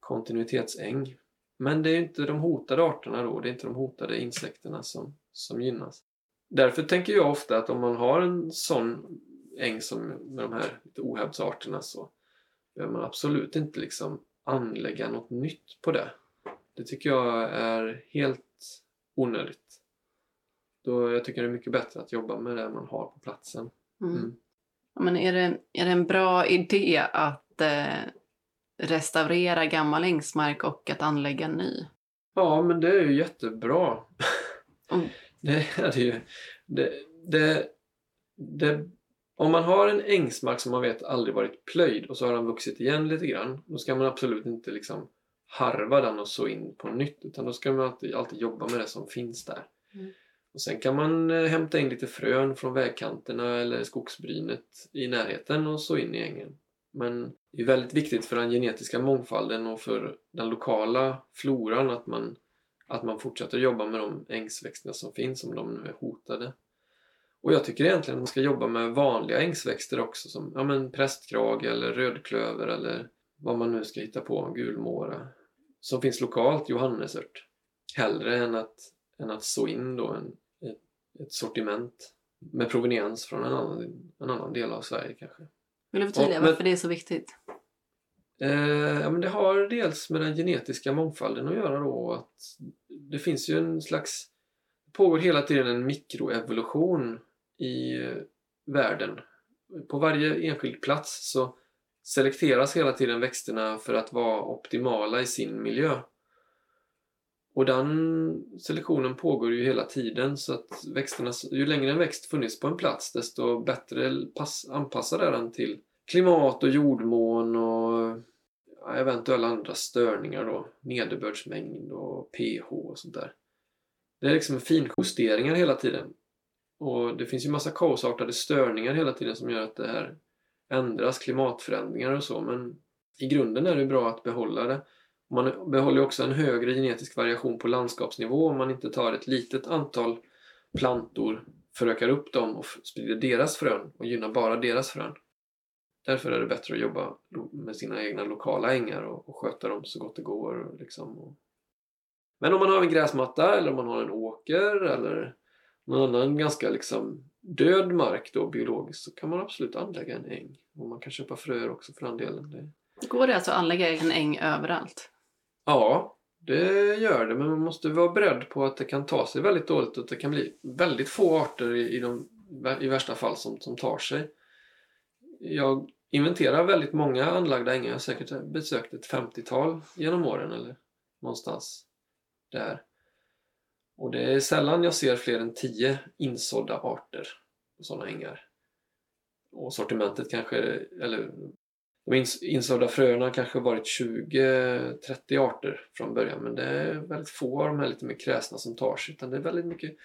kontinuitetsäng. Men det är inte de hotade arterna då, det är inte de hotade insekterna som, som gynnas. Därför tänker jag ofta att om man har en sån äng som med de här lite ohävdsarterna så behöver man absolut inte liksom anlägga något nytt på det. Det tycker jag är helt onödigt. Då jag tycker det är mycket bättre att jobba med det man har på platsen. Mm. Mm. Ja, Men är det, är det en bra idé att eh, restaurera gammal ängsmark och att anlägga ny? Ja, men det är ju jättebra. Mm. Det är det ju. Det, det, det, om man har en ängsmark som man vet aldrig varit plöjd och så har den vuxit igen lite grann, då ska man absolut inte liksom harva den och så in på nytt, utan då ska man alltid, alltid jobba med det som finns där. Mm. Och Sen kan man eh, hämta in lite frön från vägkanterna eller skogsbrynet i närheten och så in i ängen. Men det är väldigt viktigt för den genetiska mångfalden och för den lokala floran att man, att man fortsätter jobba med de ängsväxterna som finns om de nu är hotade. Och jag tycker egentligen att man ska jobba med vanliga ängsväxter också som ja, men prästkrage eller rödklöver eller vad man nu ska hitta på, gulmåra. Som finns lokalt, johannesört. Hellre än att, än att så in då en, ett, ett sortiment med proveniens från en annan, en annan del av Sverige kanske. Vill du förtydliga Ja, men- varför det är så viktigt? Eh, ja, men det har dels med den genetiska mångfalden att göra då att det finns ju en slags det pågår hela tiden en mikroevolution i världen. På varje enskild plats så selekteras hela tiden växterna för att vara optimala i sin miljö. Och den selektionen pågår ju hela tiden så att växterna, ju längre en växt funnits på en plats desto bättre pass, anpassad är den till klimat och jordmån och eventuella andra störningar då. Nederbördsmängd och pH och sånt där. Det är liksom finjusteringar hela tiden. Och det finns ju massa kaosartade störningar hela tiden som gör att det här ändras, klimatförändringar och så. Men i grunden är det bra att behålla det. Man behåller också en högre genetisk variation på landskapsnivå om man inte tar ett litet antal plantor, förökar upp dem och sprider deras frön och gynnar bara deras frön. Därför är det bättre att jobba med sina egna lokala ängar och, och sköta dem så gott det går. Liksom. Och... Men om man har en gräsmatta eller om man har en åker eller någon annan ganska liksom död mark då biologiskt så kan man absolut anlägga en äng. Och man kan köpa fröer också för den delen. Det... Går det alltså att anlägga en äng överallt? Ja, det gör det, men man måste vara beredd på att det kan ta sig väldigt dåligt och att det kan bli väldigt få arter i, i, de, i värsta fall som, som tar sig. Jag inventerar väldigt många anlagda ängar, jag har säkert besökt ett 50-tal genom åren eller någonstans där. Och det är sällan jag ser fler än 10 insådda arter på sådana ängar. Och sortimentet kanske, eller de insådda fröerna kanske varit 20-30 arter från början men det är väldigt få av de här lite mer kräsna som tar sig utan det är väldigt mycket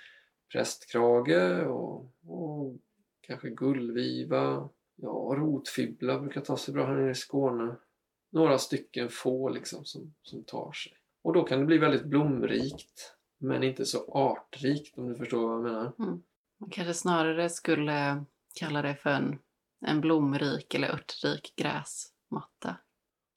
prästkrage och, och kanske gullviva. Ja, rotfibbla brukar ta sig bra här nere i Skåne. Några stycken få liksom som, som tar sig. Och då kan det bli väldigt blomrikt men inte så artrikt om du förstår vad jag menar. Mm. Man kanske snarare skulle kalla det för en, en blomrik eller örtrik gräsmatta.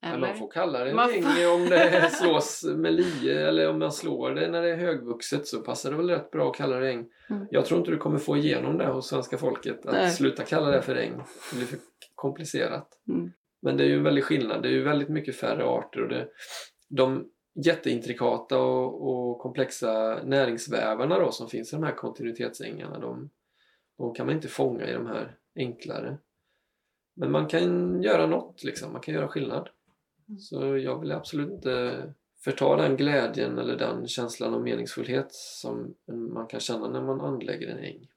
Eller? man får kalla det Man får- om det slås med lie eller om man slår det när det är högvuxet så passar det väl rätt bra att kalla det äng. Mm. Jag tror inte du kommer få igenom det hos svenska folket att Nej. sluta kalla det för äng. Det blir för komplicerat. Mm. Men det är ju en väldig skillnad. Det är ju väldigt mycket färre arter och det, de jätteintrikata och, och komplexa näringsvävarna då som finns i de här kontinuitetsängarna de, de kan man inte fånga i de här enklare. Men man kan göra något liksom, man kan göra skillnad. Mm. Så jag vill absolut inte förta den glädjen eller den känslan av meningsfullhet som man kan känna när man anlägger en äng.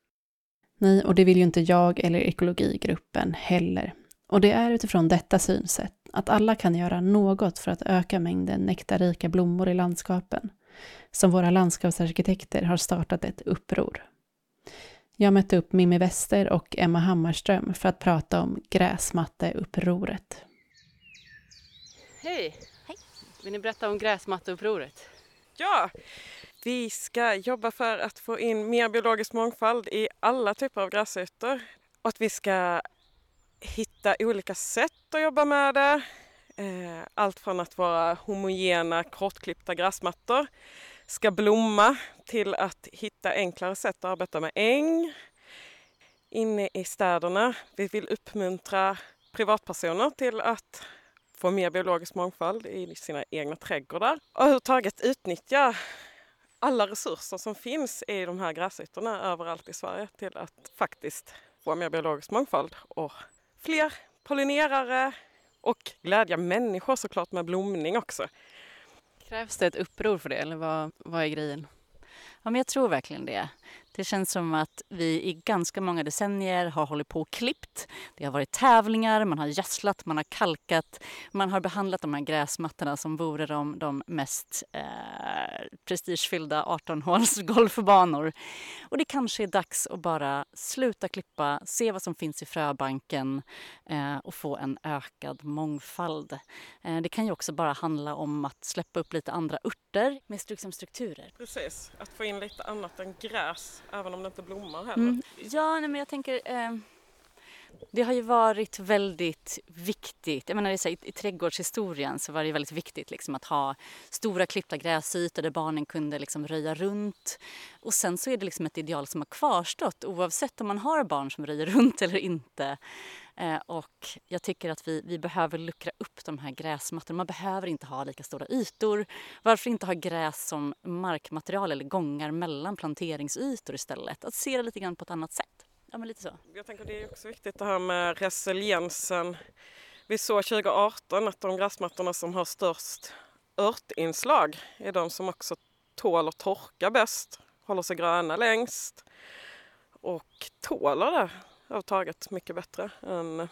Nej, och det vill ju inte jag eller ekologigruppen heller. Och det är utifrån detta synsätt att alla kan göra något för att öka mängden nektarrika blommor i landskapen, som våra landskapsarkitekter har startat ett uppror. Jag mötte upp Mimmi Wester och Emma Hammarström för att prata om gräsmatteupproret. Hej! Hej! Vill ni berätta om gräsmatteupproret? Ja, vi ska jobba för att få in mer biologisk mångfald i alla typer av gräsytor och att vi ska hitta olika sätt att jobba med det. Eh, allt från att vara homogena kortklippta gräsmattor ska blomma till att hitta enklare sätt att arbeta med äng inne i städerna. Vi vill uppmuntra privatpersoner till att få mer biologisk mångfald i sina egna trädgårdar och överhuvudtaget utnyttja alla resurser som finns i de här gräsytorna överallt i Sverige till att faktiskt få mer biologisk mångfald och fler pollinerare och glädja människor såklart med blomning också. Krävs det ett uppror för det eller vad, vad är grejen? Ja, men jag tror verkligen det. Det känns som att vi i ganska många decennier har hållit på och klippt. Det har varit tävlingar, man har gödslat, man har kalkat. Man har behandlat de här gräsmattorna som vore de, de mest eh, prestigefyllda 18-håls golfbanor. Och det kanske är dags att bara sluta klippa, se vad som finns i fröbanken eh, och få en ökad mångfald. Eh, det kan ju också bara handla om att släppa upp lite andra örter med strukturer. Precis, att få in lite annat än gräs även om det inte blommar heller. Mm. Ja, nej, men jag tänker eh, det har ju varit väldigt viktigt. Jag menar, i, I trädgårdshistorien så var det väldigt viktigt liksom, att ha stora klippta gräsytor där barnen kunde liksom, röja runt. Och sen så är det liksom ett ideal som har kvarstått oavsett om man har barn som röjer runt eller inte. Eh, och jag tycker att vi, vi behöver luckra upp de här gräsmattorna. Man behöver inte ha lika stora ytor. Varför inte ha gräs som markmaterial eller gångar mellan planteringsytor istället? Att se det lite grann på ett annat sätt. Ja, men lite så. Jag tänker det är också viktigt det här med resiliensen. Vi såg 2018 att de gräsmattorna som har störst örtinslag är de som också tål att torka bäst, håller sig gröna längst och tålar det överhuvudtaget mycket bättre än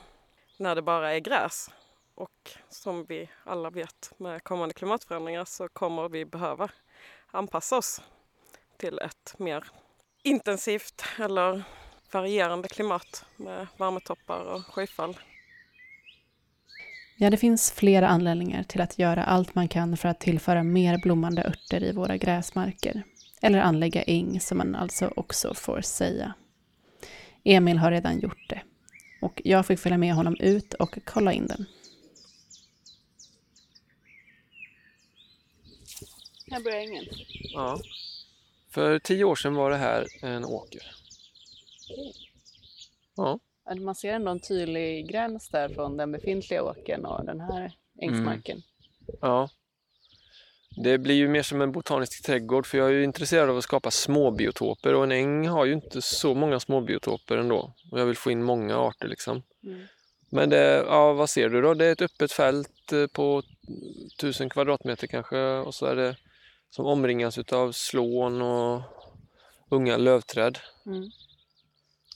när det bara är gräs. Och som vi alla vet med kommande klimatförändringar så kommer vi behöva anpassa oss till ett mer intensivt eller varierande klimat med värmetoppar och skyfall. Ja, det finns flera anledningar till att göra allt man kan för att tillföra mer blommande örter i våra gräsmarker. Eller anlägga äng, som man alltså också får säga. Emil har redan gjort det. Och jag fick följa med honom ut och kolla in den. Här börjar ängen. Ja. För tio år sedan var det här en åker. Ja. Man ser ändå en tydlig gräns där från den befintliga åkern och den här ängsmarken. Mm. Ja. Det blir ju mer som en botanisk trädgård för jag är ju intresserad av att skapa småbiotoper och en äng har ju inte så många småbiotoper ändå. Och jag vill få in många arter liksom. Mm. Men det, ja, vad ser du då? Det är ett öppet fält eh, på tusen kvadratmeter kanske och så är det som omringas av slån och unga lövträd. Mm.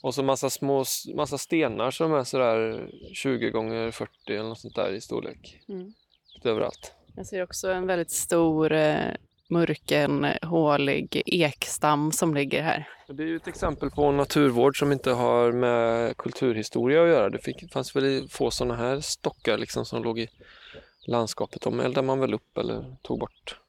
Och så massa små massa stenar som är sådär 20 gånger 40 eller något sånt där i storlek. Mm. Överallt. Jag ser också en väldigt stor eh, mörken, hålig ekstam som ligger här. Det är ju ett exempel på naturvård som inte har med kulturhistoria att göra. Det fick, fanns väl få sådana här stockar liksom som låg i landskapet. De eldade man väl upp eller tog bort.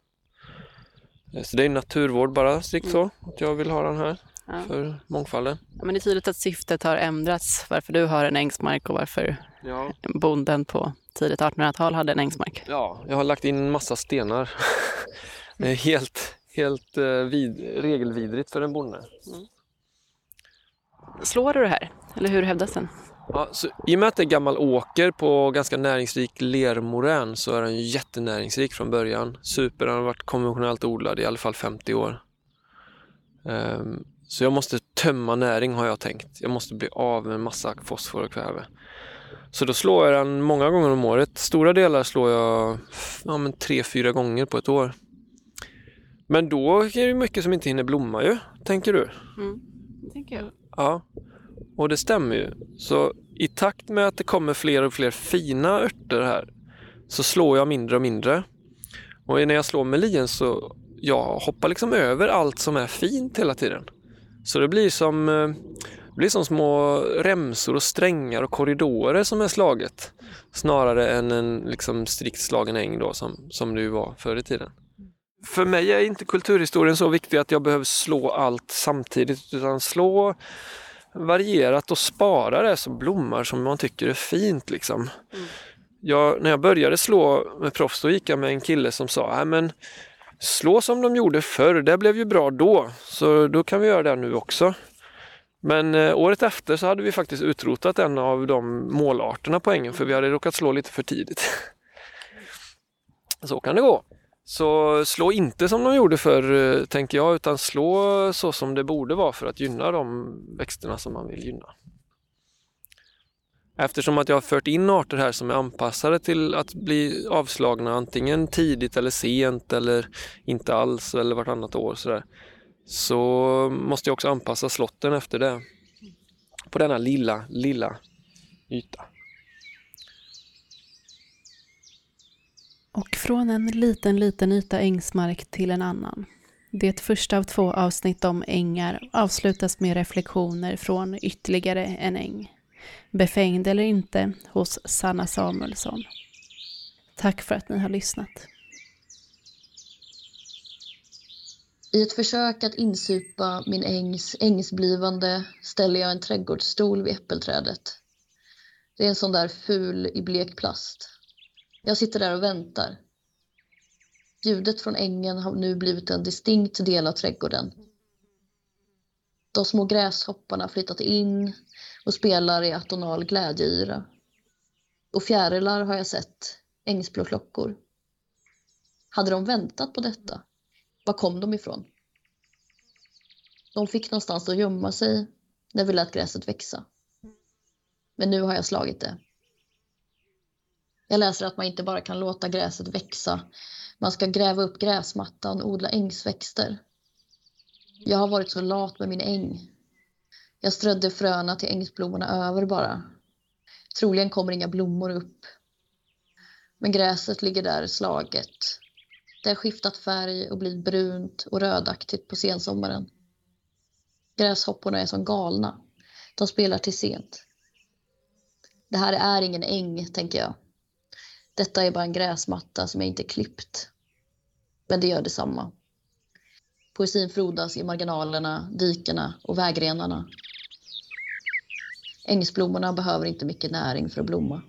Eh, så det är naturvård bara, strikt så, mm. att jag vill ha den här ja. för mångfalden. Ja, men det är tydligt att syftet har ändrats, varför du har en ängsmark och varför ja. bonden på tidigt 1800-tal hade en ängsmark. Ja, jag har lagt in massa stenar. det är helt, helt uh, vid, regelvidrigt för en bonde. Mm. Slår du det här, eller hur hävdas den? Ja, så, I och med att det är gammal åker på ganska näringsrik lermorän så är den jättenäringsrik från början. Super, den har varit konventionellt odlad i alla fall 50 år. Um, så jag måste tömma näring har jag tänkt. Jag måste bli av med massa fosfor och kväve. Så då slår jag den många gånger om året. Stora delar slår jag ja, men tre, fyra gånger på ett år. Men då är det mycket som inte hinner blomma ju, tänker du? Mm, det tänker jag. Ja, och det stämmer ju. Så i takt med att det kommer fler och fler fina örter här så slår jag mindre och mindre. Och när jag slår med lien så jag hoppar liksom över allt som är fint hela tiden. Så det blir som, eh, det blir som små remsor och strängar och korridorer som är slaget. Snarare än en liksom strikt slagen äng då som, som det var förr i tiden. För mig är inte kulturhistorien så viktig att jag behöver slå allt samtidigt utan slå varierat och spara det som blommar som man tycker är fint. Liksom. Mm. Jag, när jag började slå med proffs då gick jag med en kille som sa men slå som de gjorde förr, det blev ju bra då, så då kan vi göra det nu också. Men eh, året efter så hade vi faktiskt utrotat en av de målarterna på ängen för vi hade råkat slå lite för tidigt. Så kan det gå. Så slå inte som de gjorde förr, eh, tänker jag, utan slå så som det borde vara för att gynna de växterna som man vill gynna. Eftersom att jag har fört in arter här som är anpassade till att bli avslagna antingen tidigt eller sent eller inte alls eller vartannat år sådär, så måste jag också anpassa slotten efter det. På denna lilla, lilla yta. Och från en liten, liten yta ängsmark till en annan. Det första av två avsnitt om ängar avslutas med reflektioner från ytterligare en äng. Befängd eller inte hos Sanna Samuelsson. Tack för att ni har lyssnat. I ett försök att insupa min ängs ängsblivande ställer jag en trädgårdsstol vid äppelträdet. Det är en sån där ful i blek plast. Jag sitter där och väntar. Ljudet från ängen har nu blivit en distinkt del av trädgården. De små gräshopparna har flyttat in och spelar i atonal glädjeyra. Och fjärilar har jag sett, ängsblåklockor. Hade de väntat på detta? Var kom de ifrån? De fick någonstans att gömma sig när vi lät gräset växa. Men nu har jag slagit det. Jag läser att man inte bara kan låta gräset växa. Man ska gräva upp gräsmattan och odla ängsväxter. Jag har varit så lat med min äng. Jag strödde fröna till ängsblommorna över bara. Troligen kommer inga blommor upp. Men gräset ligger där slaget. Det har skiftat färg och blivit brunt och rödaktigt på sensommaren. Gräshopporna är som galna. De spelar till sent. Det här är ingen äng, tänker jag. Detta är bara en gräsmatta som jag inte klippt. Men det gör detsamma. Poesin frodas i marginalerna, dikena och vägrenarna. Ängsblommorna behöver inte mycket näring för att blomma.